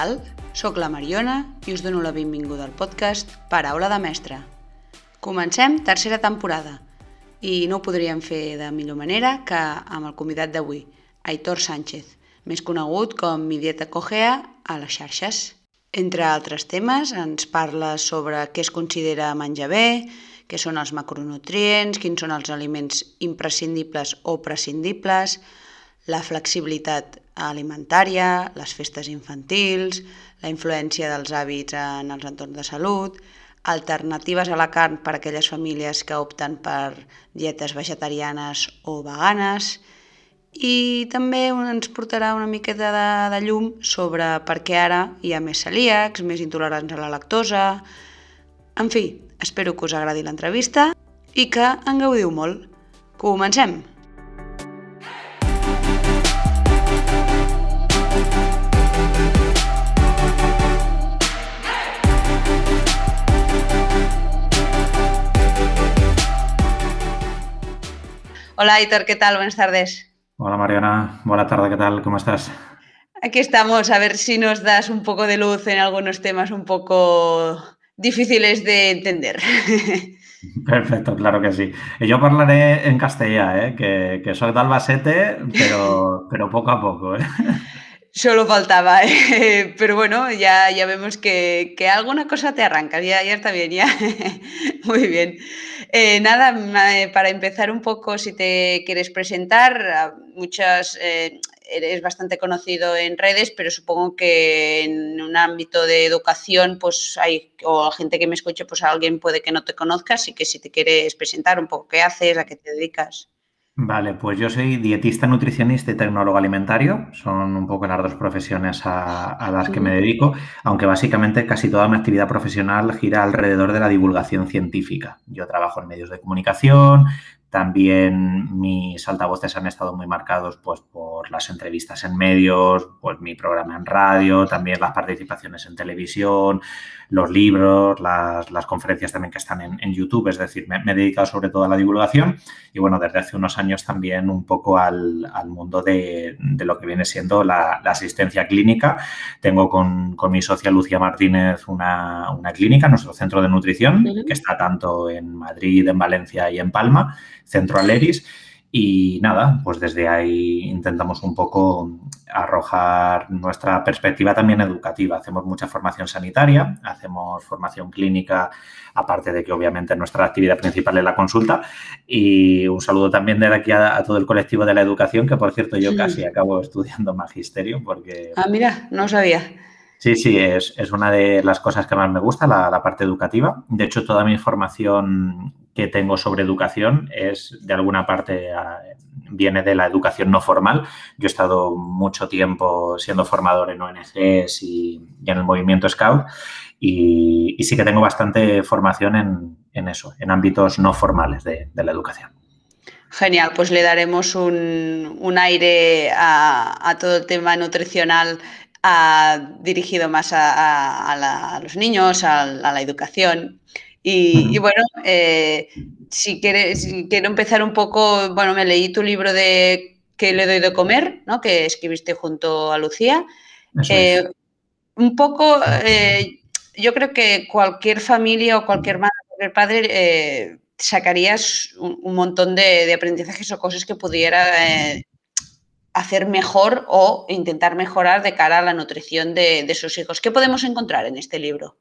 Tal? Soc la Mariona i us dono la benvinguda al podcast Paraula de Mestre. Comencem tercera temporada i no ho podríem fer de millor manera que amb el convidat d'avui, Aitor Sánchez, més conegut com Mi Dieta Cogea a les xarxes. Entre altres temes, ens parla sobre què es considera menjar bé, què són els macronutrients, quins són els aliments imprescindibles o prescindibles, la flexibilitat alimentària, les festes infantils, la influència dels hàbits en els entorns de salut, alternatives a la carn per a aquelles famílies que opten per dietes vegetarianes o veganes i també ens portarà una miqueta de, de llum sobre per què ara hi ha més celíacs, més intolerants a la lactosa... En fi, espero que us agradi l'entrevista i que en gaudiu molt. Comencem! Hola, Aitor, ¿qué tal? Buenas tardes. Hola, Mariana. Buenas tardes, ¿qué tal? ¿Cómo estás? Aquí estamos, a ver si nos das un poco de luz en algunos temas un poco difíciles de entender. Perfecto, claro que sí. Yo hablaré en castellano, ¿eh? que, que soy de Albacete, pero, pero poco a poco. ¿eh? Solo faltaba, ¿eh? pero bueno, ya, ya vemos que, que, alguna cosa te arranca, ya, ya está bien, ya. Muy bien. Eh, nada, para empezar un poco, si te quieres presentar, muchas, eh, eres bastante conocido en redes, pero supongo que en un ámbito de educación, pues hay, o gente que me escuche, pues alguien puede que no te conozca, así que si te quieres presentar un poco qué haces, a qué te dedicas. Vale, pues yo soy dietista, nutricionista y tecnólogo alimentario. Son un poco las dos profesiones a, a, las que me dedico, aunque básicamente casi toda mi actividad profesional gira alrededor de la divulgación científica. Yo trabajo en medios de comunicación, también mis altavoces han estado muy marcados pues, por las entrevistas en medios, pues mi programa en radio, también las participaciones en televisión, los libros, las, las conferencias también que están en, en YouTube. Es decir, me, me, he dedicado sobre todo a la divulgación y bueno, desde hace unos años también un poco al, al mundo de, de, lo que viene siendo la, la asistencia clínica. Tengo con, con, mi socia Lucía Martínez una, una clínica, nuestro centro de nutrición, que está tanto en Madrid, en Valencia y en Palma Centro Aleris. Y nada, pues desde ahí intentamos un poco arrojar nuestra perspectiva también educativa. Hacemos mucha formación sanitaria, hacemos formación clínica, aparte de que obviamente nuestra actividad principal es la consulta. Y un saludo también desde aquí a, a todo el colectivo de la educación, que por cierto yo casi acabo estudiando magisterio porque... Ah, mira, no sabía. Sí, sí, es, es, una de las cosas que más me gusta, la, la, parte educativa. De hecho, toda mi formación que tengo sobre educación es, de alguna parte, viene de la educación no formal. Yo he estado mucho tiempo siendo formador en ONGs y, en el movimiento Scout y, y, sí que tengo bastante formación en, en eso, en ámbitos no formales de, de la educación. Genial, pues le daremos un, un aire a, a, todo el tema nutricional a, dirigido más a, a la, los niños, a, la educación. Y, y bueno, eh, si, quieres, si quiero empezar un poco, bueno, me leí tu libro de ¿Qué le doy de comer? ¿no? que escribiste junto a Lucía. Eh. Un poco, eh, yo creo que cualquier familia o cualquier madre, cualquier padre, eh, sacarías un, un montón de, de, aprendizajes o cosas que pudiera hacer mejor o intentar mejorar de cara a la nutrición de, de sus hijos. ¿Qué podemos encontrar en este libro?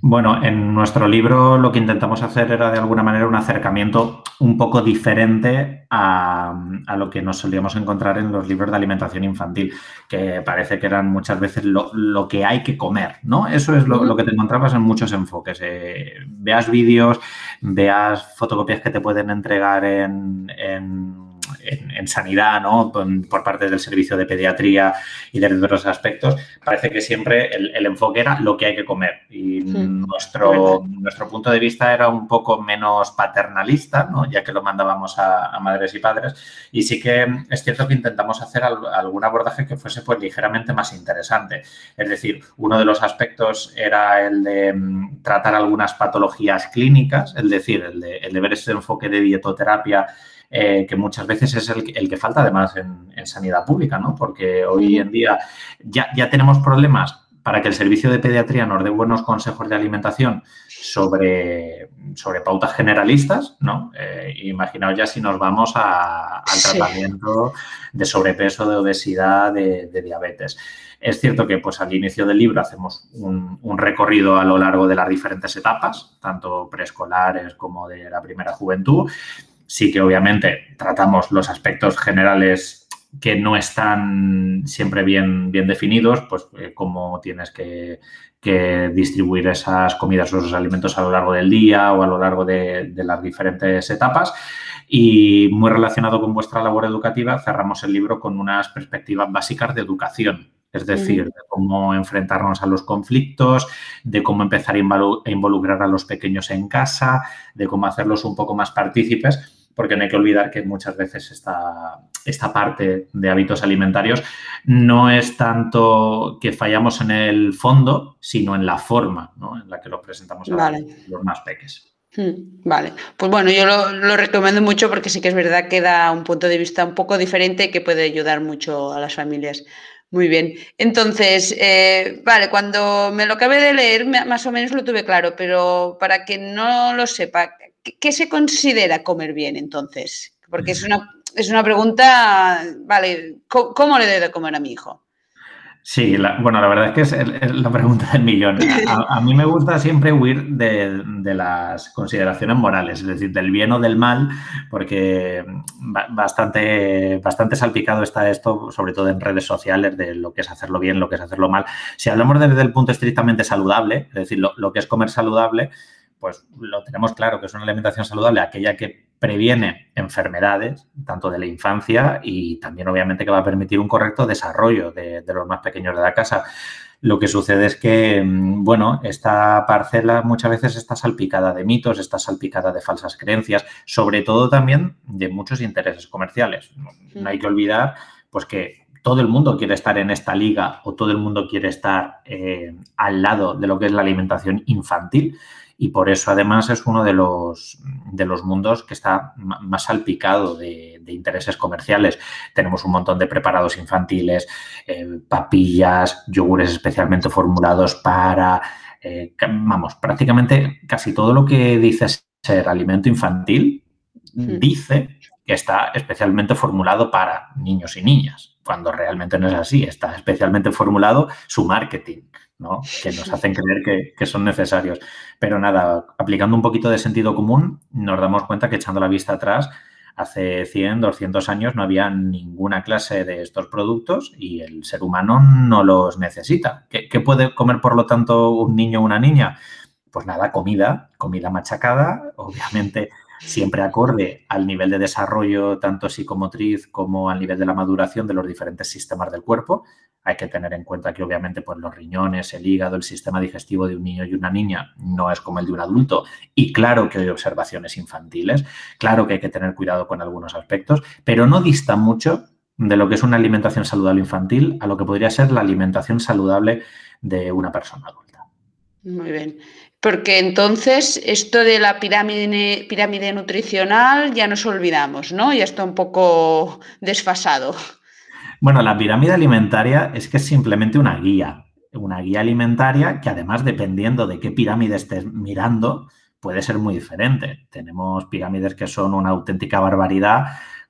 Bueno, en nuestro libro lo que intentamos hacer era de alguna manera un acercamiento un poco diferente a, a, lo que nos solíamos encontrar en los libros de alimentación infantil, que parece que eran muchas veces lo, lo que hay que comer, ¿no? Eso es lo, lo que te encontrabas en muchos enfoques. Eh, veas vídeos, veas fotocopias que te pueden entregar en, en en, en, sanidad, ¿no? Por parte del servicio de pediatría y de otros aspectos, parece que siempre el, el enfoque era lo que hay que comer. Y sí, nuestro, nuestro punto de vista era un poco menos paternalista, ¿no? Ya que lo mandábamos a, a, madres y padres. Y sí que es cierto que intentamos hacer algún abordaje que fuese pues ligeramente más interesante. Es decir, uno de los aspectos era el de um, tratar algunas patologías clínicas, es decir, el de, el de ver ese enfoque de dietoterapia eh, que muchas veces es el, que falta además en, sanidad pública, ¿no? Porque hoy en día ya, ya tenemos problemas para que el servicio de pediatría nos dé buenos consejos de alimentación sobre, sobre pautas generalistas, ¿no? Eh, imaginaos ya si nos vamos al tratamiento de sobrepeso, de obesidad, de, diabetes. Es cierto que pues, al inicio del libro hacemos un, un, recorrido a lo largo de las diferentes etapas, tanto preescolares como de la primera juventud. Sí que obviamente tratamos los aspectos generales que no están siempre bien, bien definidos, pues eh, cómo tienes que, distribuir esas comidas o esos alimentos a lo largo del día o a lo largo de, las diferentes etapas. Y muy relacionado con vuestra labor educativa, cerramos el libro con unas perspectivas básicas de educación. Es decir, de cómo enfrentarnos a los conflictos, de cómo empezar a involucrar a los pequeños en casa, de cómo hacerlos un poco más partícipes porque no hay que olvidar que muchas veces esta, esta parte de hábitos alimentarios no es tanto que fallamos en el fondo, sino en la forma en la que lo presentamos a los más pequeños. Hmm, vale, pues bueno, yo lo, recomiendo mucho porque sí que es verdad que da un punto de vista un poco diferente que puede ayudar mucho a las familias. Muy bien. Entonces, eh, vale, cuando me lo acabé de leer, más o menos lo tuve claro, pero para que no lo sepa, ¿qué se considera comer bien entonces? Porque es una, es una pregunta, vale, ¿cómo, le debo de comer a mi hijo? Sí, bueno, la verdad es que es, la pregunta del millón. A, mí me gusta siempre huir de, las consideraciones morales, es decir, del bien o del mal, porque bastante, bastante salpicado está esto, sobre todo en redes sociales, de lo que es hacerlo bien, lo que es hacerlo mal. Si hablamos desde el punto estrictamente saludable, es decir, lo que es comer saludable, pues lo tenemos claro que es una alimentación saludable, aquella que previene enfermedades, tanto de la infancia y también obviamente que va a permitir un correcto desarrollo de, los más pequeños de la casa. Lo que sucede es que, mm, bueno, esta parcela muchas veces está salpicada de mitos, está salpicada de falsas creencias, sobre todo también de muchos intereses comerciales. No, hay que olvidar, pues que todo el mundo quiere estar en esta liga o todo el mundo quiere estar eh, al lado de lo que es la alimentación infantil y por eso además es uno de los, de los mundos que está más salpicado de, intereses comerciales. Tenemos un montón de preparados infantiles, eh, papillas, yogures especialmente formulados para, eh, vamos, prácticamente casi todo lo que dice ser alimento infantil hmm. dice que está especialmente formulado para niños y niñas, cuando realmente no es así, está especialmente formulado su marketing que nos hacen creer que, son necesarios. Pero nada, aplicando un poquito de sentido común, nos damos cuenta que echando la vista atrás, hace 100, 200 años no había ninguna clase de estos productos y el ser humano no los necesita. ¿Qué, qué puede comer, por lo tanto, un niño o una niña? Pues nada, comida, comida machacada, obviamente siempre acorde al nivel de desarrollo tanto psicomotriz como al nivel de la maduración de los diferentes sistemas del cuerpo. Hay que tener en cuenta que obviamente pues, los riñones, el hígado, el sistema digestivo de un niño y una niña no es como el de un adulto. Y claro que hay observaciones infantiles, claro que hay que tener cuidado con algunos aspectos, pero no dista mucho de lo que es una alimentación saludable infantil a lo que podría ser la alimentación saludable de una persona adulta. Muy bien. Porque entonces esto de la pirámide, pirámide nutricional ya nos olvidamos, ¿no? Ya está un poco desfasado. Bueno, la pirámide alimentaria es que es simplemente una guía, una guía alimentaria que además dependiendo de qué pirámide estés mirando, puede ser muy diferente. Tenemos pirámides que son una auténtica barbaridad,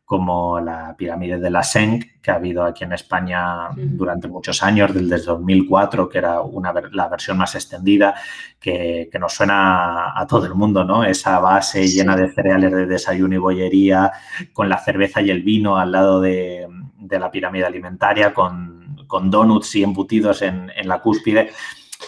como la pirámide de la Senc, que ha habido aquí en España durante muchos años, desde 2004, que era una, la versión más extendida, que, nos suena a todo el mundo, ¿no? Esa base llena de cereales de desayuno y bollería, con la cerveza y el vino al lado de, de la pirámide alimentaria con, con donuts y embutidos en, la cúspide.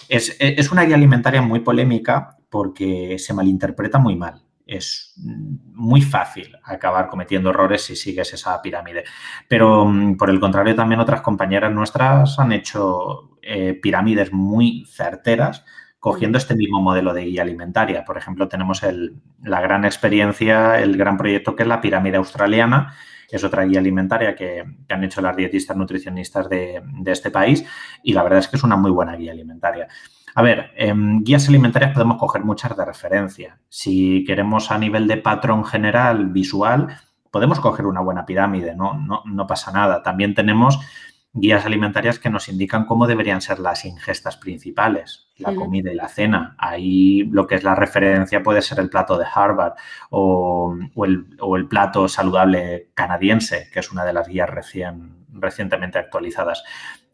Es, es, una guía alimentaria muy polémica porque se malinterpreta muy mal. Es muy fácil acabar cometiendo errores si sigues esa pirámide. Pero mm, por el contrario, también otras compañeras nuestras han hecho eh, pirámides muy certeras cogiendo este mismo modelo de guía alimentaria. Por ejemplo, tenemos el, la gran experiencia, el gran proyecto que es la pirámide australiana, es otra guía alimentaria que, han hecho las dietistas nutricionistas de, este país y la verdad es que es una muy buena guía alimentaria. A ver, en guías alimentarias podemos coger muchas de referencia. Si queremos a nivel de patrón general, visual, podemos coger una buena pirámide, no, no, no pasa nada. También tenemos guías alimentarias que nos indican cómo deberían ser las ingestas principales, la comida y la cena. Ahí lo que es la referencia puede ser el plato de Harvard o, el, plato saludable canadiense, que es una de las guías recién, recientemente actualizadas.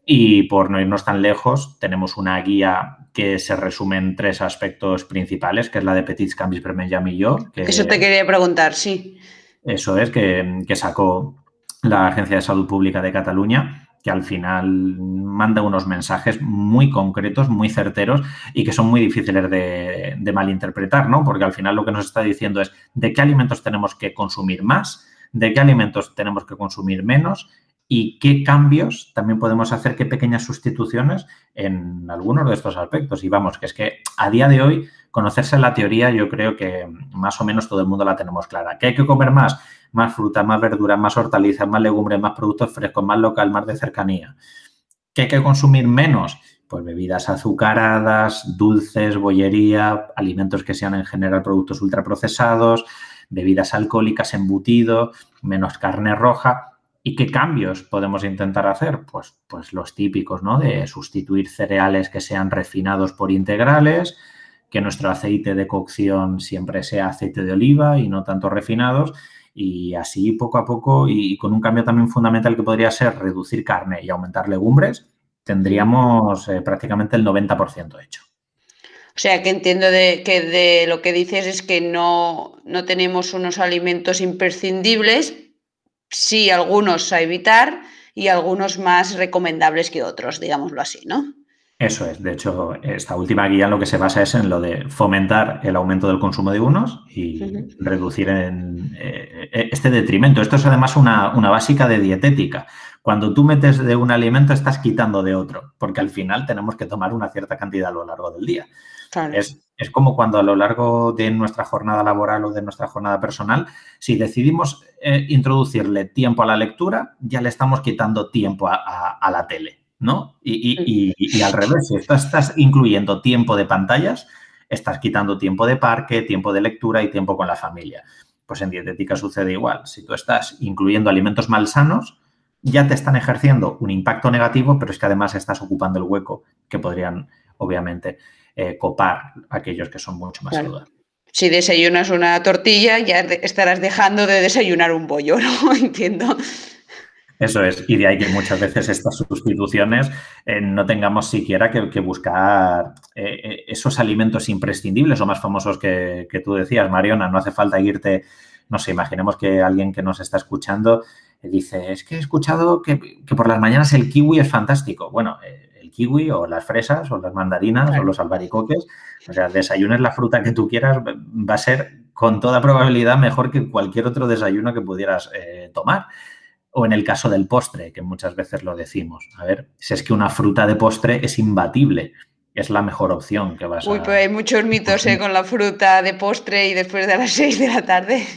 Y por no irnos tan lejos, tenemos una guía que se resume en tres aspectos principales, que es la de Petits Cambis per Millor. Que, Eso te quería preguntar, sí. Eso es, que, que sacó la Agencia de Salud Pública de Cataluña que al final manda unos mensajes muy concretos, muy certeros y que son muy difíciles de, malinterpretar, ¿no? Porque al final lo que nos está diciendo es de qué alimentos tenemos que consumir más, de qué alimentos tenemos que consumir menos y qué cambios también podemos hacer, qué pequeñas sustituciones en algunos de estos aspectos. Y vamos, que es que a día de hoy conocerse la teoría yo creo que más o menos todo el mundo la tenemos clara. ¿Que hay que comer más? más fruta, más verdura, más hortalizas, más legumbres, más productos frescos, más local, más de cercanía. ¿Qué hay que consumir menos? Pues bebidas azucaradas, dulces, bollería, alimentos que sean en general productos ultraprocesados, bebidas alcohólicas, embutido, menos carne roja. ¿Y qué cambios podemos intentar hacer? Pues, pues los típicos, ¿no? De sustituir cereales que sean refinados por integrales, que nuestro aceite de cocción siempre sea aceite de oliva y no tanto refinados y así poco a poco y con un cambio también fundamental que podría ser reducir carne y aumentar legumbres, tendríamos eh, prácticamente el 90% hecho. O sea, que entiendo de, que de lo que dices es que no, no tenemos unos alimentos imprescindibles, sí algunos a evitar y algunos más recomendables que otros, digámoslo así, ¿no? Eso es. De hecho, esta última guía lo que se basa es en lo de fomentar el aumento del consumo de unos y reducir en, eh, este detrimento. Esto es además una, básica de dietética. Cuando tú metes de un alimento, estás quitando de otro, porque al final tenemos que tomar una cierta cantidad a lo largo del día. Es, como cuando a lo largo de nuestra jornada laboral o de nuestra jornada personal, si decidimos eh, introducirle tiempo a la lectura, ya le estamos quitando tiempo a la tele. ¿no? Y, al revés, si estás, incluyendo tiempo de pantallas, estás quitando tiempo de parque, tiempo de lectura y tiempo con la familia. Pues en dietética sucede igual. Si tú estás incluyendo alimentos malsanos, ya te están ejerciendo un impacto negativo, pero es que además estás ocupando el hueco que podrían, obviamente, eh, copar aquellos que son mucho más saludables. Si desayunas una tortilla, ya estarás dejando de desayunar un bollo, ¿no? Entiendo. Eso es, y de ahí que muchas veces estas sustituciones eh, no tengamos siquiera que, buscar eh, eh, esos alimentos imprescindibles o más famosos que, tú decías, Mariona. No hace falta irte, no sé, imaginemos que alguien que nos está escuchando dice, es que he escuchado que, por las mañanas el kiwi es fantástico. Bueno, el kiwi o las fresas o las mandarinas o los albaricoques, o sea, desayunes la fruta que tú quieras, va a ser con toda probabilidad mejor que cualquier otro desayuno que pudieras tomar o en el caso del postre, que muchas veces lo decimos. A ver, si es que una fruta de postre es imbatible, es la mejor opción que vas a... Uy, pues hay muchos mitos ¿eh? con la fruta de postre y después de las 6 de la tarde.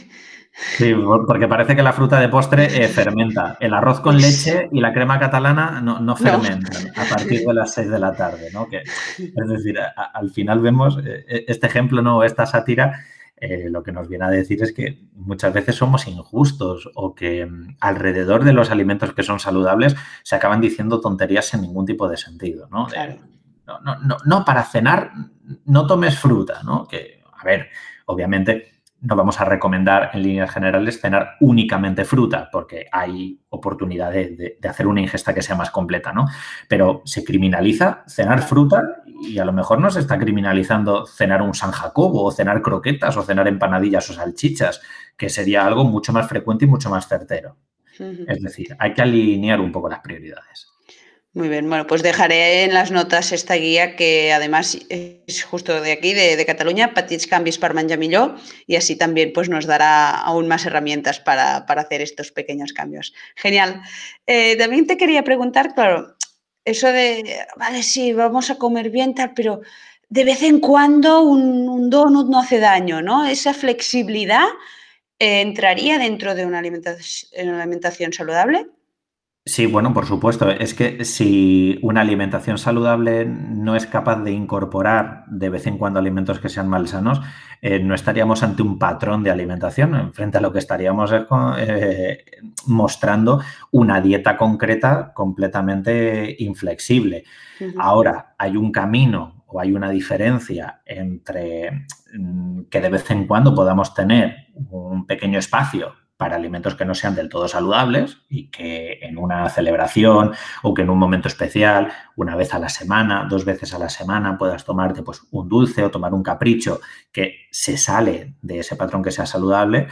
Sí, porque parece que la fruta de postre eh, fermenta. El arroz con leche y la crema catalana no, fermentan a partir de las 6 de la tarde, ¿no? Que, es decir, al final vemos eh, este ejemplo, ¿no? Esta sátira eh, lo que nos viene a decir es que muchas veces somos injustos o que mm, alrededor de los alimentos que son saludables se acaban diciendo tonterías sin ningún tipo de sentido, ¿no? no, no, no, no, para cenar no tomes fruta, ¿no? Que, a ver, obviamente no vamos a recomendar en líneas generales cenar únicamente fruta, porque hay oportunidad de, hacer una ingesta que sea más completa, ¿no? Pero se criminaliza cenar fruta y a lo mejor no se está criminalizando cenar un San Jacobo o cenar croquetas o cenar empanadillas o salchichas, que sería algo mucho más frecuente y mucho más certero. Es decir, hay que alinear un poco las prioridades. Muy bien, bueno, pues dejaré en las notas esta guía que además es justo de aquí, de, Cataluña, Patits Canvis per menjar y así también pues nos dará aún más herramientas para, hacer estos pequeños cambios. Genial. Eh, también te quería preguntar, claro, eso de, vale, sí, vamos a comer bien, tal, pero de vez en cuando un, donut no hace daño, ¿no? Esa flexibilidad eh, entraría dentro de una alimentación saludable. Sí, bueno, por supuesto. Es que si una alimentación saludable no es capaz de incorporar de vez en cuando alimentos que sean malsanos, eh, no estaríamos ante un patrón de alimentación. Frente a lo que estaríamos es eh, mostrando una dieta concreta completamente inflexible. Ahora, hay un camino o hay una diferencia entre mm, que de vez en cuando podamos tener un pequeño espacio para alimentos que no sean del todo saludables y que en una celebración o que en un momento especial, una vez a la semana, dos veces a la semana, puedas tomarte pues, un dulce o tomar un capricho que se sale de ese patrón que sea saludable.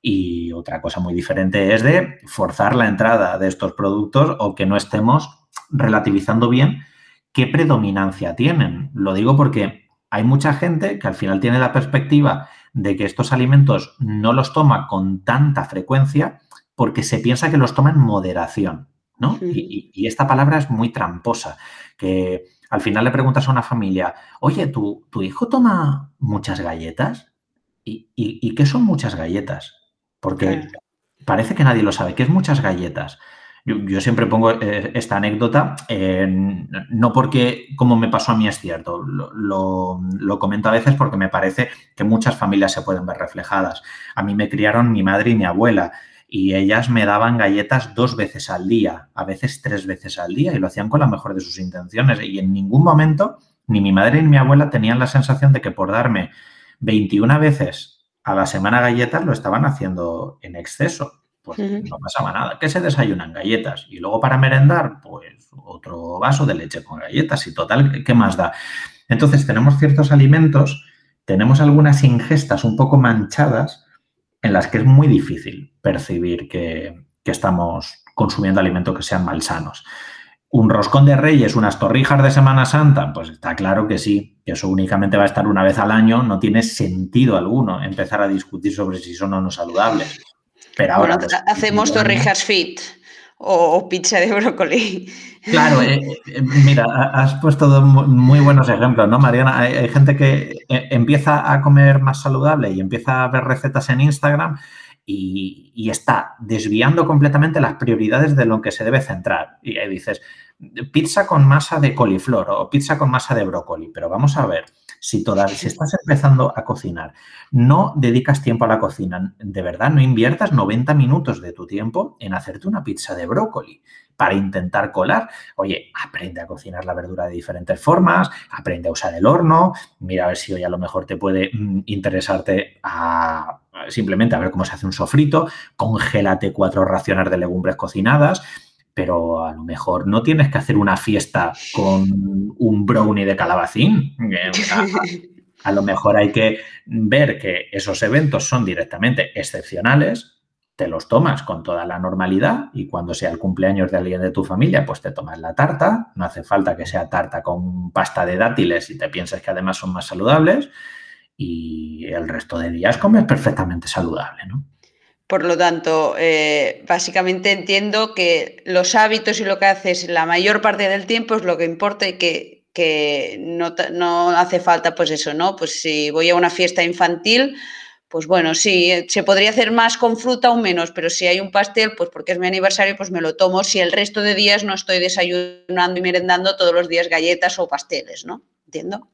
Y otra cosa muy diferente es de forzar la entrada de estos productos o que no estemos relativizando bien qué predominancia tienen. Lo digo porque hay mucha gente que al final tiene la perspectiva de que estos alimentos no los toma con tanta frecuencia porque se piensa que los toma en moderación, ¿no? Y, esta palabra es muy tramposa, que al final le preguntas a una familia, oye, ¿tu, tu hijo toma muchas galletas? ¿Y, qué son muchas galletas? Porque parece que nadie lo sabe. ¿Qué es muchas galletas? Yo, siempre pongo eh, esta anécdota, no porque como me pasó a mí es cierto, lo, comento a veces porque me parece que muchas familias se pueden ver reflejadas. A mí me criaron mi madre y mi abuela y ellas me daban galletas dos veces al día, a veces tres veces al día y lo hacían con la mejor de sus intenciones y en ningún momento ni mi madre ni mi abuela tenían la sensación de que por darme 21 veces a la semana galletas lo estaban haciendo en exceso pues no pasaba nada. ¿Qué se desayunan? Galletas. Y luego para merendar, pues otro vaso de leche con galletas. Y total, ¿qué más da? Entonces tenemos ciertos alimentos, tenemos algunas ingestas un poco manchadas en las que es muy difícil percibir que, que estamos consumiendo alimentos que sean malsanos. ¿Un roscón de reyes, unas torrijas de Semana Santa? Pues está claro que sí, que eso únicamente va a estar una vez al año, no tiene sentido alguno empezar a discutir sobre si son o no saludables. Pero ahora, pues, hacemos torrijas fit o, pizza de brócoli. Claro, eh, eh, mira, has puesto muy buenos ejemplos, ¿no, Mariana? Hay, gente que eh, empieza a comer más saludable y empieza a ver recetas en Instagram y, y, está desviando completamente las prioridades de lo que se debe centrar. Y dices, pizza con masa de coliflor o pizza con masa de brócoli, pero vamos a ver, si, todavía, si estás empezando a cocinar, no dedicas tiempo a la cocina, de verdad no inviertas 90 minutos de tu tiempo en hacerte una pizza de brócoli para intentar colar. Oye, aprende a cocinar la verdura de diferentes formas, aprende a usar el horno, mira a ver si hoy a lo mejor te puede mm, interesarte a simplemente a ver cómo se hace un sofrito, congélate cuatro raciones de legumbres cocinadas, pero a lo mejor no tienes que hacer una fiesta con un brownie de calabacín. A, lo mejor hay que ver que esos eventos son directamente excepcionales, te los tomas con toda la normalidad y cuando sea el cumpleaños de alguien de tu familia, pues te tomas la tarta. No hace falta que sea tarta con pasta de dátiles y te pienses que además son más saludables y el resto de días comes perfectamente saludable, ¿no? Por lo tanto, eh, básicamente entiendo que los hábitos y lo que haces la mayor parte del tiempo es lo que importa y que, que no, no, hace falta, pues eso, ¿no? Pues si voy a una fiesta infantil, pues bueno, sí, se podría hacer más con fruta o menos, pero si hay un pastel, pues porque es mi aniversario, pues me lo tomo si el resto de días no estoy desayunando y merendando todos los días galletas o pasteles, ¿no? ¿Entiendo?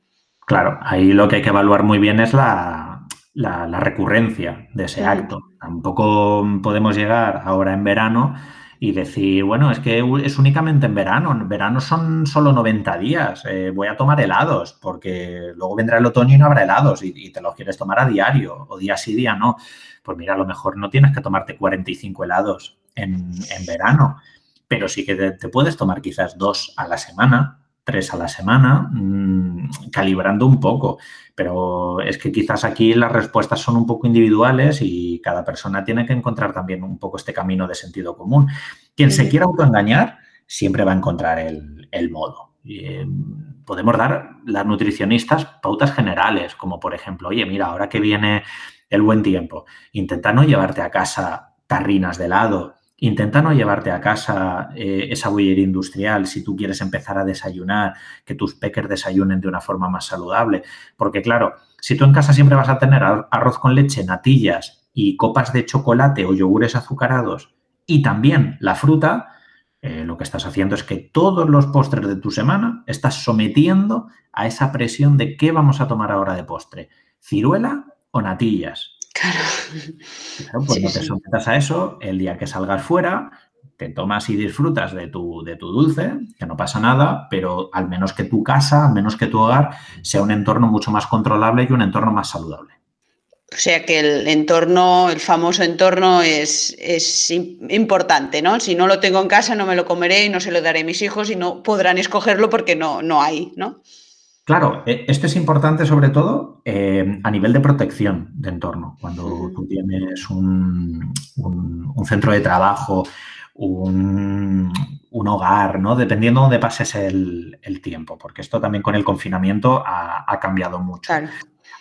Claro, ahí lo que hay que evaluar muy bien es la, la, recurrencia de ese acto. Tampoco podemos llegar ahora en verano y decir, bueno, es que es únicamente en verano, en verano son solo 90 días, eh, voy a tomar helados, porque luego vendrá el otoño y no habrá helados y, te los quieres tomar a diario o día sí, día no. Pues mira, a lo mejor no tienes que tomarte 45 helados en, verano, pero sí que te, puedes tomar quizás dos a la semana tres a la semana, mm, calibrando un poco. Pero es que quizás aquí las respuestas son un poco individuales y cada persona tiene que encontrar también un poco este camino de sentido común. Quien se quiera autoengañar siempre va a encontrar el, modo. Eh, podemos dar las nutricionistas pautas generales, como por ejemplo, oye, mira, ahora que viene el buen tiempo, intenta no llevarte a casa tarrinas de helado, Intenta no llevarte a casa eh, esa bollería industrial si tú quieres empezar a desayunar, que tus peques desayunen de una forma más saludable. Porque claro, si tú en casa siempre vas a tener arroz con leche, natillas y copas de chocolate o yogures azucarados y también la fruta, eh, lo que estás haciendo es que todos los postres de tu semana estás sometiendo a esa presión de qué vamos a tomar ahora de postre, ciruela o natillas. Claro. pues no te sometas a eso, el día que salgas fuera, te tomas y disfrutas de tu, de tu dulce, que no pasa nada, pero al menos que tu casa, al menos que tu hogar sea un entorno mucho más controlable y un entorno más saludable. O sea que el entorno, el famoso entorno es, es, importante, ¿no? Si no lo tengo en casa no me lo comeré y no se lo daré a mis hijos y no podrán escogerlo porque no, no hay, ¿no? Claro, e, esto es importante sobre todo eh, a nivel de protección de entorno. Cuando tú tienes un, un, centro de trabajo, un, un, hogar, ¿no? Dependiendo de dónde pases el, el, tiempo, porque esto también con el confinamiento ha, ha cambiado mucho. Claro.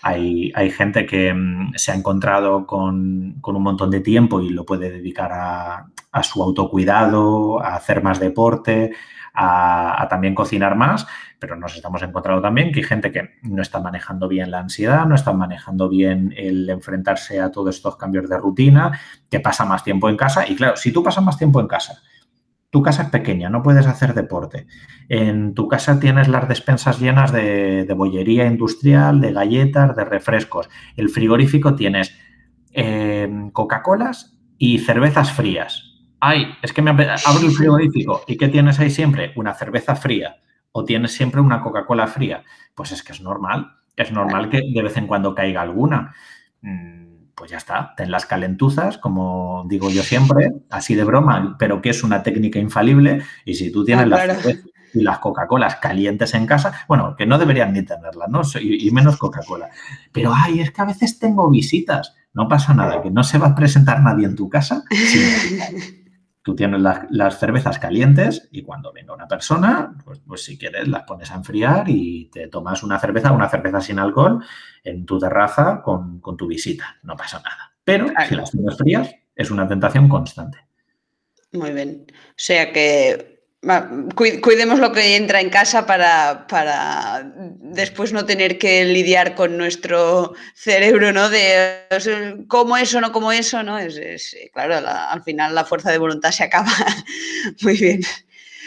Hay, gente que mm, se ha encontrado con, un montón de tiempo y lo puede dedicar a, su autocuidado, a hacer más deporte, a, también cocinar más, pero nos estamos encontrando también que hay gente que no está manejando bien la ansiedad, no está manejando bien el enfrentarse a todos estos cambios de rutina, que pasa más tiempo en casa. Y claro, si tú pasas más tiempo en casa, tu casa es pequeña, no puedes hacer deporte. En tu casa tienes las despensas llenas de, bollería industrial, de galletas, de refrescos. El frigorífico tienes em, Coca-Colas y cervezas frías. Ay, es que me abro el frigorífico. ¿Y qué tienes ahí siempre? Una cerveza fría. O tienes siempre una Coca-Cola fría. Pues es que es normal. Es normal que de vez en cuando caiga alguna. Mm, pues ya está, ten las calentuzas, como digo yo siempre, así de broma, pero que es una técnica infalible. Y si tú tienes ah, las y las Coca-Colas calientes en casa, bueno, que no deberían ni tenerlas, ¿no? Y, menos Coca-Cola. Pero, ay, es que a veces tengo visitas. No pasa nada, que no se va a presentar nadie en tu casa. Tú tienes las, cervezas calientes y cuando venga una persona, pues, pues, si quieres las pones a enfriar y te tomas una cerveza, una cerveza sin alcohol en tu terraza con, tu visita. No pasa nada. Pero si las tienes frías, es una tentación constante. Muy bien. O sea que Cuidemos lo que entra en casa para, para, después no tener que lidiar con nuestro cerebro, ¿no? De cómo eso, no como eso, ¿no? Es, claro, al final la fuerza de voluntad se acaba. Muy bien.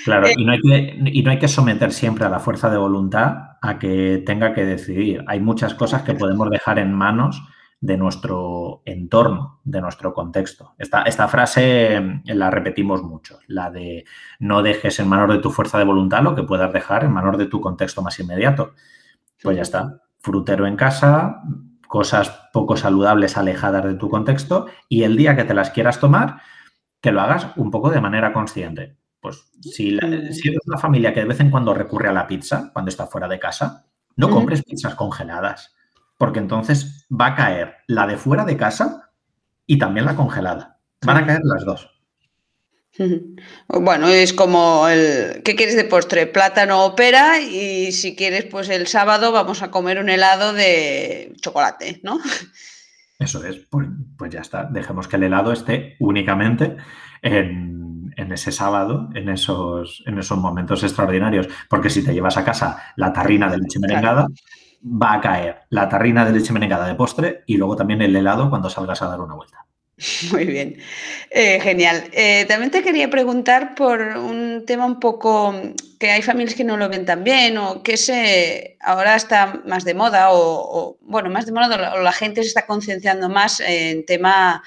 Claro, eh, y, no hay que, y no hay que someter siempre a la fuerza de voluntad a que tenga que decidir. Hay muchas cosas que podemos dejar en manos de nuestro entorno, de nuestro contexto. Esta, esta, frase mm, la repetimos mucho, la de no dejes en manos de tu fuerza de voluntad lo que puedas dejar en manos de tu contexto más inmediato. Pues ya está, frutero en casa, cosas poco saludables alejadas de tu contexto y el día que te las quieras tomar, que lo hagas un poco de manera consciente. Pues si, si eres una familia que de vez en cuando recurre a la pizza cuando está fuera de casa, no compres pizzas congeladas porque entonces va a caer la de fuera de casa y también la congelada. Van a caer las dos. Bueno, es como el ¿qué quieres de postre? Plátano o pera y si quieres pues el sábado vamos a comer un helado de chocolate, ¿no? Eso es, pues, pues ya está. Dejemos que el helado esté únicamente en, ese sábado, en esos, en esos momentos extraordinarios. Porque si te llevas a casa la tarrina de leche merengada, va a caer la tarrina de leche menegada de postre y luego también el helado cuando salgas a dar una vuelta. Muy bien, eh, genial. Eh, también te quería preguntar por un tema un poco que hay familias que no lo ven tan bien o que se ahora está más de moda o, bueno, más de moda o la gente se está concienciando más en tema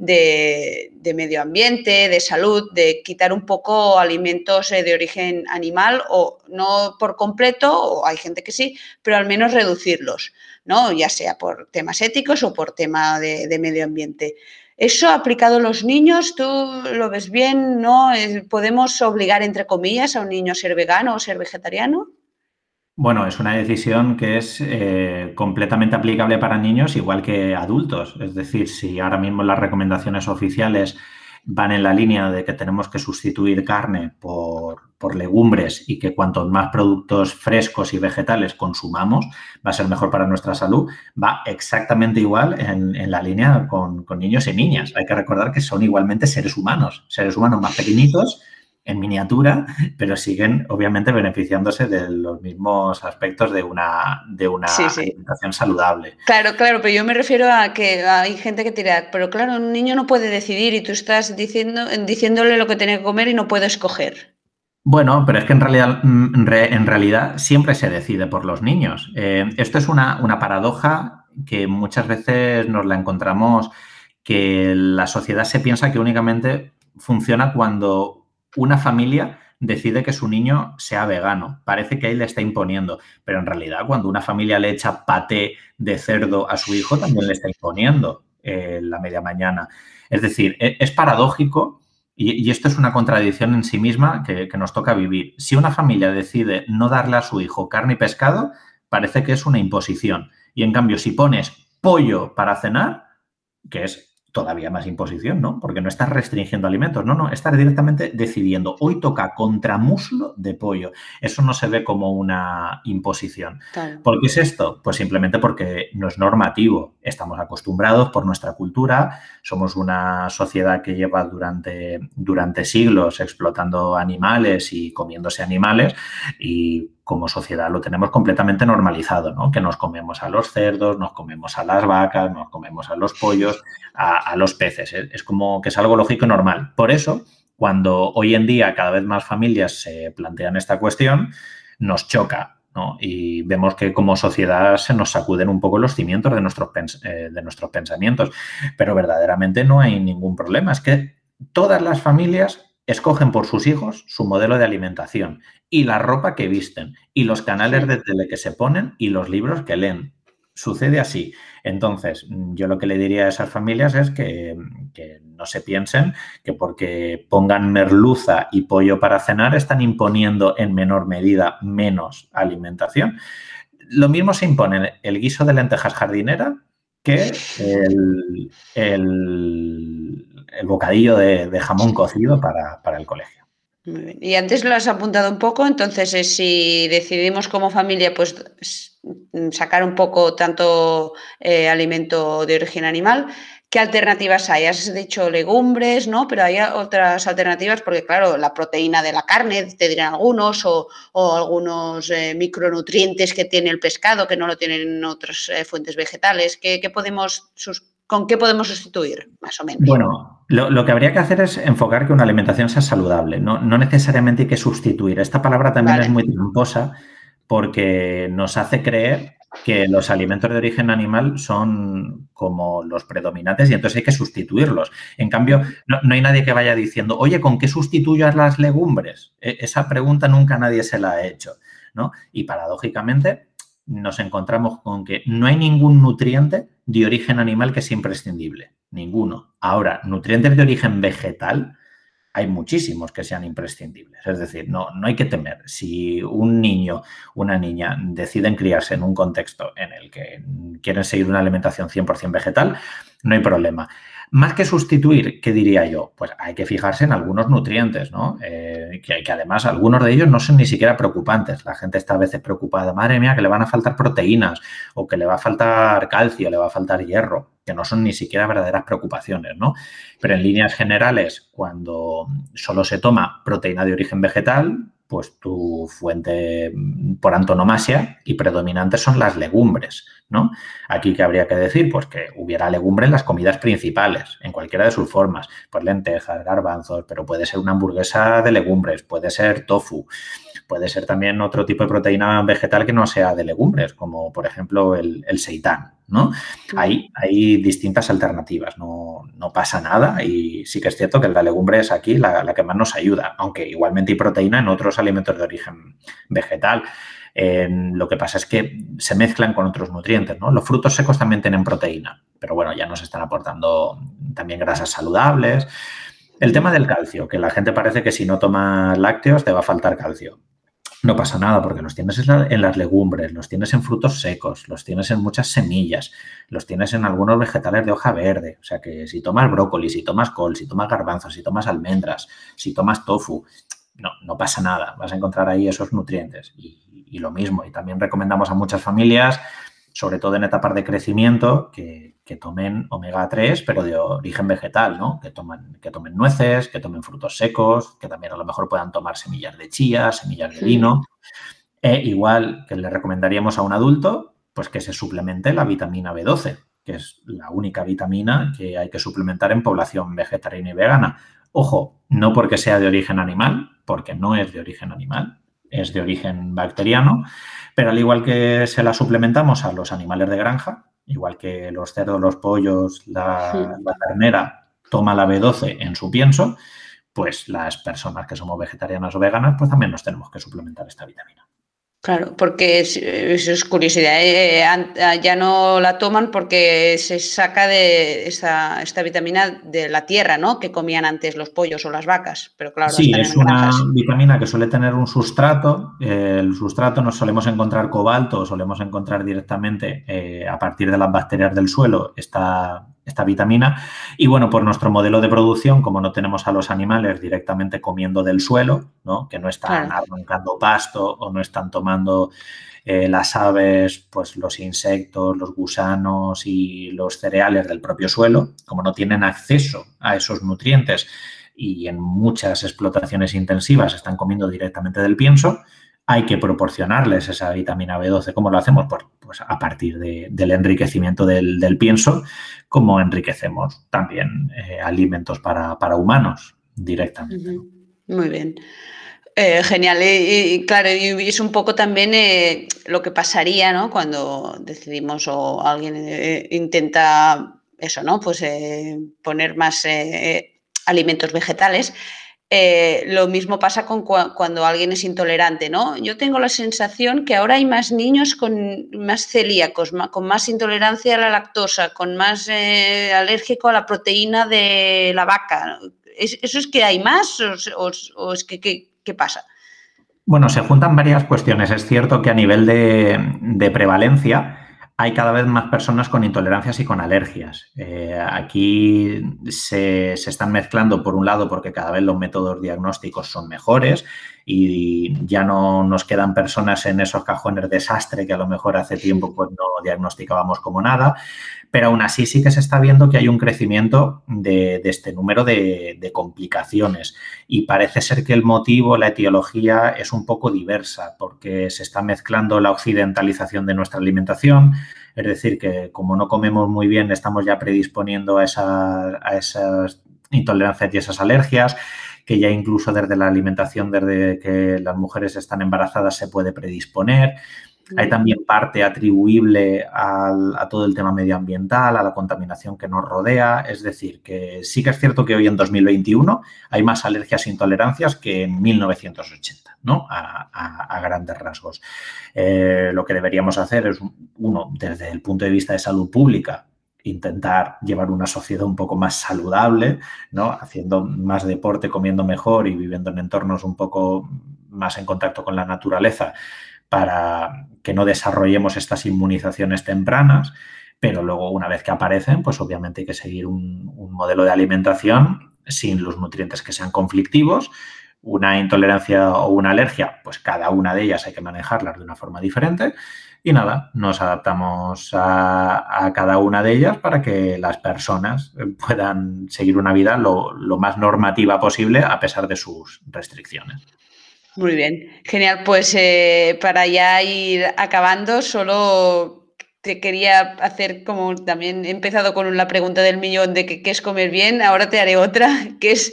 de, medio ambiente, de salud, de quitar un poco alimentos eh, de origen animal o no por completo, o hay gente que sí, pero al menos reducirlos, ¿no? ya sea por temas éticos o por tema de, medio ambiente. ¿Eso aplicado a los niños, tú lo ves bien? ¿No? ¿Podemos obligar, entre comillas, a un niño a ser vegano o ser vegetariano? Bueno, es una decisión que es eh, completamente aplicable para niños igual que adultos. Es decir, si ahora mismo las recomendaciones oficiales van en la línea de que tenemos que sustituir carne por, legumbres y que cuantos más productos frescos y vegetales consumamos, va a ser mejor para nuestra salud, va exactamente igual en, la línea con, niños y niñas. Hay que recordar que son igualmente seres humanos, seres humanos más pequeñitos en miniatura, pero siguen obviamente beneficiándose de los mismos aspectos de una, de una alimentación saludable. Claro, claro, pero yo me refiero a que hay gente que tira, pero claro, un niño no puede decidir y tú estás diciendo, diciéndole lo que tiene que comer y no puede escoger. Bueno, pero es que en realidad, mm, en realidad siempre se decide por los niños. Eh, esto es una, una paradoja que muchas veces nos la encontramos que la sociedad se piensa que únicamente funciona cuando una familia decide que su niño sea vegano. Parece que ahí le está imponiendo, pero en realidad cuando una familia le echa paté de cerdo a su hijo, también le está imponiendo eh, la media mañana. Es decir, e, es, paradójico y, esto es una contradicción en sí misma que, que nos toca vivir. Si una familia decide no darle a su hijo carne y pescado, parece que es una imposición. Y en cambio, si pones pollo para cenar, que es todavía más imposición, ¿no? Porque no estás restringiendo alimentos, no, no, estás directamente decidiendo, hoy toca contramuslo de pollo. Eso no se ve como una imposición. ¿Por qué es esto? Pues simplemente porque no es normativo. Estamos acostumbrados por nuestra cultura, somos una sociedad que lleva durante, durante siglos explotando animales y comiéndose animales y como sociedad lo tenemos completamente normalizado, ¿no? Que nos comemos a los cerdos, nos comemos a las vacas, nos comemos a los pollos, a, los peces. Es como que es algo lógico y normal. Por eso, cuando hoy en día cada vez más familias se plantean esta cuestión, nos choca ¿no? Y vemos que como sociedad se nos sacuden un poco los cimientos de nuestros, eh, pensamientos. Pero verdaderamente no hay ningún problema. Es que todas las familias escogen por sus hijos su modelo de alimentación y la ropa que visten y los canales de tele que se ponen y los libros que leen. Sucede así. Entonces, yo lo que le diría a esas familias es que, no se piensen que porque pongan merluza y pollo para cenar están imponiendo en menor medida menos alimentación. Lo mismo se impone el guiso de lentejas jardinera que el, el bocadillo de, jamón cocido para, el colegio. Y antes lo has apuntado un poco, entonces eh, si decidimos como familia pues sacar un poco tanto eh, alimento de origen animal, ¿qué alternativas hay? Has dicho legumbres, ¿no? Pero hay otras alternativas porque, claro, la proteína de la carne, te dirán algunos, o, algunos eh, micronutrientes que tiene el pescado que no lo tienen otras fuentes vegetales. ¿Qué, podemos ¿Con qué podemos sustituir, más o menos? Bueno, lo, que habría que hacer es enfocar que una alimentación sea saludable. No, necesariamente hay que sustituir. Esta palabra también es muy tramposa porque nos hace creer que los alimentos de origen animal son como los predominantes y entonces hay que sustituirlos. En cambio, no, hay nadie que vaya diciendo, oye, ¿con qué sustituyo a las legumbres? E, esa pregunta nunca nadie se la ha hecho. ¿no? Y paradójicamente, nos encontramos con que no hay ningún nutriente de origen animal que sea imprescindible. Ninguno. Ahora, nutrientes de origen vegetal, hay muchísimos que sean imprescindibles. Es decir, no, no hay que temer. Si un niño, una niña deciden criarse en un contexto en el que quieren seguir una alimentación 100% vegetal, no hay problema. Más que sustituir, ¿qué diría yo? Pues hay que fijarse en algunos nutrientes, ¿no? Eh, que, que, además algunos de ellos no son ni siquiera preocupantes. La gente está a veces preocupada, madre mía, que le van a faltar proteínas o que le va a faltar calcio, le va a faltar hierro, que no son ni siquiera verdaderas preocupaciones, ¿no? Pero en líneas generales, cuando solo se toma proteína de origen vegetal, pues tu fuente por antonomasia y predominante son las legumbres, ¿no? Aquí que habría que decir, pues que hubiera legumbre en las comidas principales, en cualquiera de sus formas, pues lentejas, garbanzos, pero puede ser una hamburguesa de legumbres, puede ser tofu, puede ser también otro tipo de proteína vegetal que no sea de legumbres, como por ejemplo el, el seitán, ¿no? Hay, hay distintas alternativas, no, pasa nada y sí que es cierto que la legumbre es aquí la, que más nos ayuda, aunque igualmente hay proteína en otros alimentos de origen vegetal. Lo que pasa es que se mezclan con otros nutrientes, ¿no? Los frutos secos también tienen proteína, pero bueno, ya nos están aportando también grasas saludables. El tema del calcio, que la gente parece que si no toma lácteos te va a faltar calcio no pasa nada porque los tienes en las legumbres, los tienes en frutos secos, los tienes en muchas semillas, los tienes en algunos vegetales de hoja verde. O sea que si tomas brócoli, si tomas col, si tomas garbanzos, si tomas almendras, si tomas tofu, no, no pasa nada. Vas a encontrar ahí esos nutrientes. Y, lo mismo, y también recomendamos a muchas familias sobre todo en etapas de crecimiento, que, tomen omega 3, pero de origen vegetal, ¿no? Que, tomen, que tomen nueces, que tomen frutos secos, que también a lo mejor puedan tomar semillas de chía, semillas de vino. E igual que le recomendaríamos a un adulto, pues que se suplemente la vitamina B12, que es la única vitamina que hay que suplementar en población vegetariana y vegana. Ojo, no porque sea de origen animal, porque no es de origen animal, es de origen bacteriano, pero al igual que se la suplementamos a los animales de granja, igual que los cerdos, los pollos, la, ternera toma la B12 en su pienso, pues las personas que somos vegetarianas o veganas, pues también nos tenemos que suplementar esta vitamina. Claro, porque eso es curiosidad. ¿eh? Eh, ya no la toman porque se saca de esta, esta, vitamina de la tierra, ¿no? Que comían antes los pollos o las vacas. Pero claro, sí, es una vitamina que suele tener un sustrato. El sustrato nos solemos encontrar cobalto, solemos encontrar directamente eh, a partir de las bacterias del suelo esta, esta vitamina. Y bueno, por nuestro modelo de producción, como no tenemos a los animales directamente comiendo del suelo, ¿no? que no están arrancando pasto o no están tomando eh, las aves, pues los insectos, los gusanos y los cereales del propio suelo, como no tienen acceso a esos nutrientes y en muchas explotaciones intensivas están comiendo directamente del pienso, hay que proporcionarles esa vitamina B12. ¿Cómo lo hacemos? Pues, a partir del enriquecimiento del, pienso, como enriquecemos también eh, alimentos para, humanos directamente. Muy bien. Eh, genial. Y, claro, y es un poco también eh, lo que pasaría, ¿no? Cuando decidimos o alguien intenta eso, ¿no? Pues poner más alimentos vegetales. Eh, lo mismo pasa con cuando alguien es intolerante, ¿no? Yo tengo la sensación que ahora hay más niños con más celíacos, con más intolerancia a la lactosa, con más eh, alérgico a la proteína de la vaca. ¿Eso es que hay más o, es que qué pasa? Bueno, se juntan varias cuestiones. Es cierto que a nivel de prevalencia, hay cada vez más personas con intolerancias y con alergias. Eh, aquí se, están mezclando, por un lado, porque cada vez los métodos diagnósticos son mejores y ya no nos quedan personas en esos cajones desastre que a lo mejor hace tiempo pues, no diagnosticábamos como nada, pero aún así sí que se está viendo que hay un crecimiento de, este número de, complicaciones. Y parece ser que el motivo, la etiología es un poco diversa porque se está mezclando la occidentalización de nuestra alimentación, es decir, que como no comemos muy bien estamos ya predisponiendo a, a esas intolerancias y esas alergias que ya incluso desde la alimentación, desde que las mujeres están embarazadas, se puede predisponer. Hay también parte atribuible a todo el tema medioambiental, a la contaminación que nos rodea. Es decir, que sí que es cierto que hoy en 2021 hay más alergias e intolerancias que en 1980, ¿no? A, grandes rasgos. Eh, lo que deberíamos hacer es, uno, desde el punto de vista de salud pública, intentar llevar una sociedad un poco más saludable, ¿no? Haciendo más deporte, comiendo mejor y viviendo en entornos un poco más en contacto con la naturaleza para que no desarrollemos estas inmunizaciones tempranas, pero luego una vez que aparecen, pues obviamente hay que seguir un, un modelo de alimentación sin los nutrientes que sean conflictivos, una intolerancia o una alergia, pues cada una de ellas hay que manejarlas de una forma diferente y nada, nos adaptamos a, cada una de ellas para que las personas puedan seguir una vida lo, más normativa posible a pesar de sus restricciones. Muy bien, genial. Pues eh, para ya ir acabando, solo te quería hacer como también he empezado con la pregunta del millón de qué es comer bien, ahora te haré otra, que es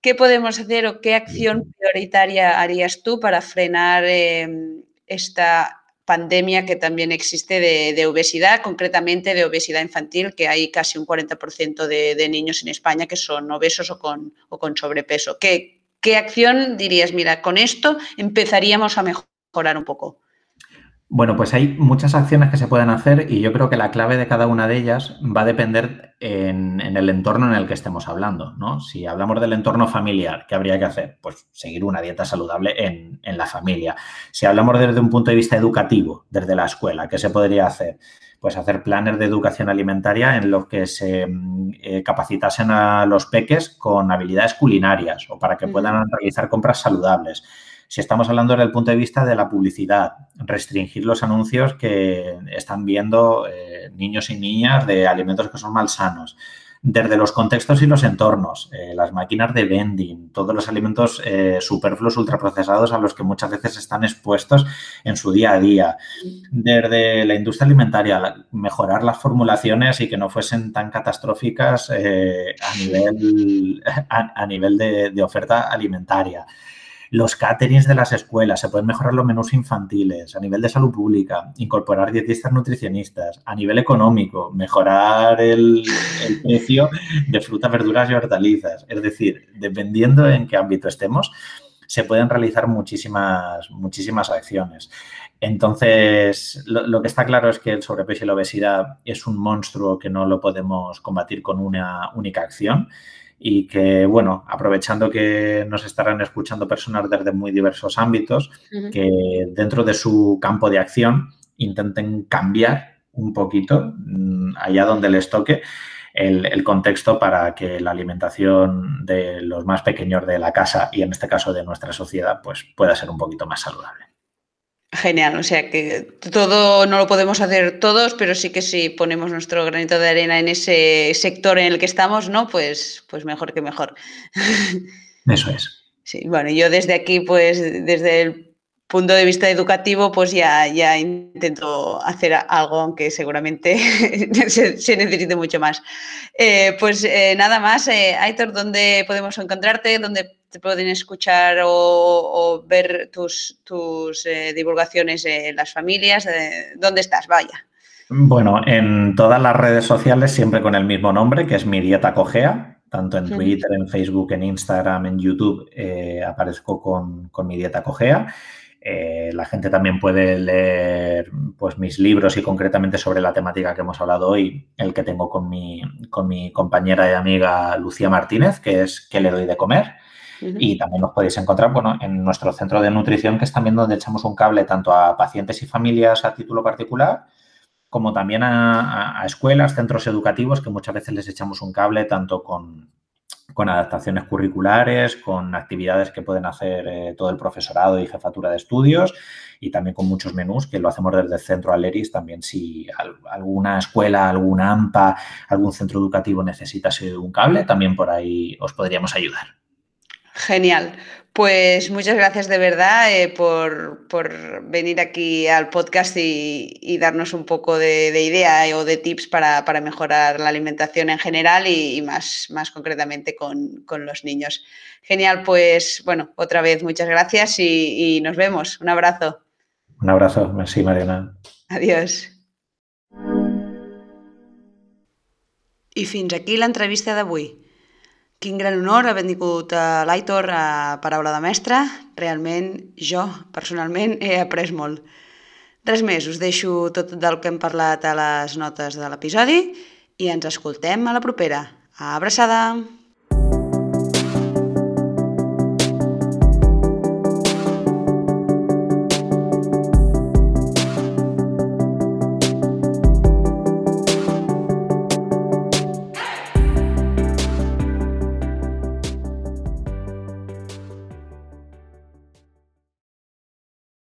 qué podemos hacer o qué acción prioritaria harías tú para frenar eh, esta pandemia que también existe de, obesidad, concretamente de obesidad infantil, que hay casi un 40% de, niños en España que son obesos o con, o con sobrepeso. ¿Qué, ¿Qué acción dirías, mira, con esto empezaríamos a mejorar un poco? Bueno, pues hay muchas acciones que se pueden hacer y yo creo que la clave de cada una de ellas va a depender en, el entorno en el que estemos hablando, ¿no? Si hablamos del entorno familiar, ¿qué habría que hacer? Pues seguir una dieta saludable en, la familia. Si hablamos desde un punto de vista educativo, desde la escuela, ¿qué se podría hacer? Pues hacer planes de educación alimentaria en los que se eh, capacitasen a los peques con habilidades culinarias o para que puedan realizar compras saludables Si estamos hablando desde el punto de vista de la publicidad, restringir los anuncios que están viendo eh, niños y niñas de alimentos que son malsanos desde los contextos y los entornos, eh, las máquinas de vending, todos los alimentos eh, superfluos ultraprocesados a los que muchas veces están expuestos en su día a día. Desde la industria alimentaria, mejorar las formulaciones y que no fuesen tan catastróficas a, nivel de oferta alimentaria los caterings de las escuelas, se pueden mejorar los menús infantiles, a nivel de salud pública, incorporar dietistas nutricionistas, a nivel económico, mejorar el, precio de frutas, verduras y hortalizas. Es decir, dependiendo en qué ámbito estemos, se pueden realizar muchísimas, muchísimas acciones. Entonces, lo, lo, que está claro es que el sobrepeso y la obesidad es un monstruo que no lo podemos combatir con una única acción y que, bueno, aprovechando que nos estarán escuchando personas desde muy diversos ámbitos, que dentro de su campo de acción intenten cambiar un poquito mm, allá donde les toque el, el, contexto para que la alimentación de los más pequeños de la casa y en este caso de nuestra sociedad pues pueda ser un poquito más saludable. Genial, o sea que todo no lo podemos hacer todos, pero sí que si ponemos nuestro granito de arena en ese sector en el que estamos, ¿no? Pues, pues mejor que mejor. Eso es. Sí, bueno, yo desde aquí, pues desde el punto de vista educativo, pues ya, ya intento hacer algo, aunque seguramente se, necesite mucho más. Eh, pues eh, nada más, eh, Aitor, ¿dónde podemos encontrarte? ¿Dónde te pueden escuchar o, ver tus, tus eh, divulgaciones en las familias? ¿Dónde estás? Vaya. Bueno, en todas las redes sociales siempre con el mismo nombre, que es Mi Dieta Cogea, tanto en Twitter, en Facebook, en Instagram, en YouTube, eh, aparezco con, con, Mi Dieta Cogea. Eh, la gente también puede leer pues, mis libros y concretamente sobre la temática que hemos hablado hoy, el que tengo con mi, con mi compañera y amiga Lucía Martínez, que es ¿Qué le doy de comer? Y también nos podéis encontrar bueno, en nuestro centro de nutrición, que es también donde echamos un cable tanto a pacientes y familias a título particular, como también a, escuelas, centros educativos, que muchas veces les echamos un cable tanto con, con adaptaciones curriculares, con actividades que pueden hacer eh, todo el profesorado y jefatura de estudios y también con muchos menús que lo hacemos desde el centro Aleris. También si alguna escuela, alguna AMPA, algún centro educativo necesita un cable, también por ahí os podríamos ayudar. Genial. Pues muchas gracias de verdad eh, por, venir aquí al podcast y, darnos un poco de, idea eh, o de tips para, mejorar la alimentación en general y, más, más concretamente con, los niños. Genial, pues bueno, otra vez muchas gracias y, nos vemos. Un abrazo. Un abrazo, merci Mariana. Adiós. I fins aquí l'entrevista d'avui. Quin gran honor haver vingut a l'Aitor a Paraula de Mestre. Realment, jo, personalment, he après molt. Res més, us deixo tot del que hem parlat a les notes de l'episodi i ens escoltem a la propera. Abraçada!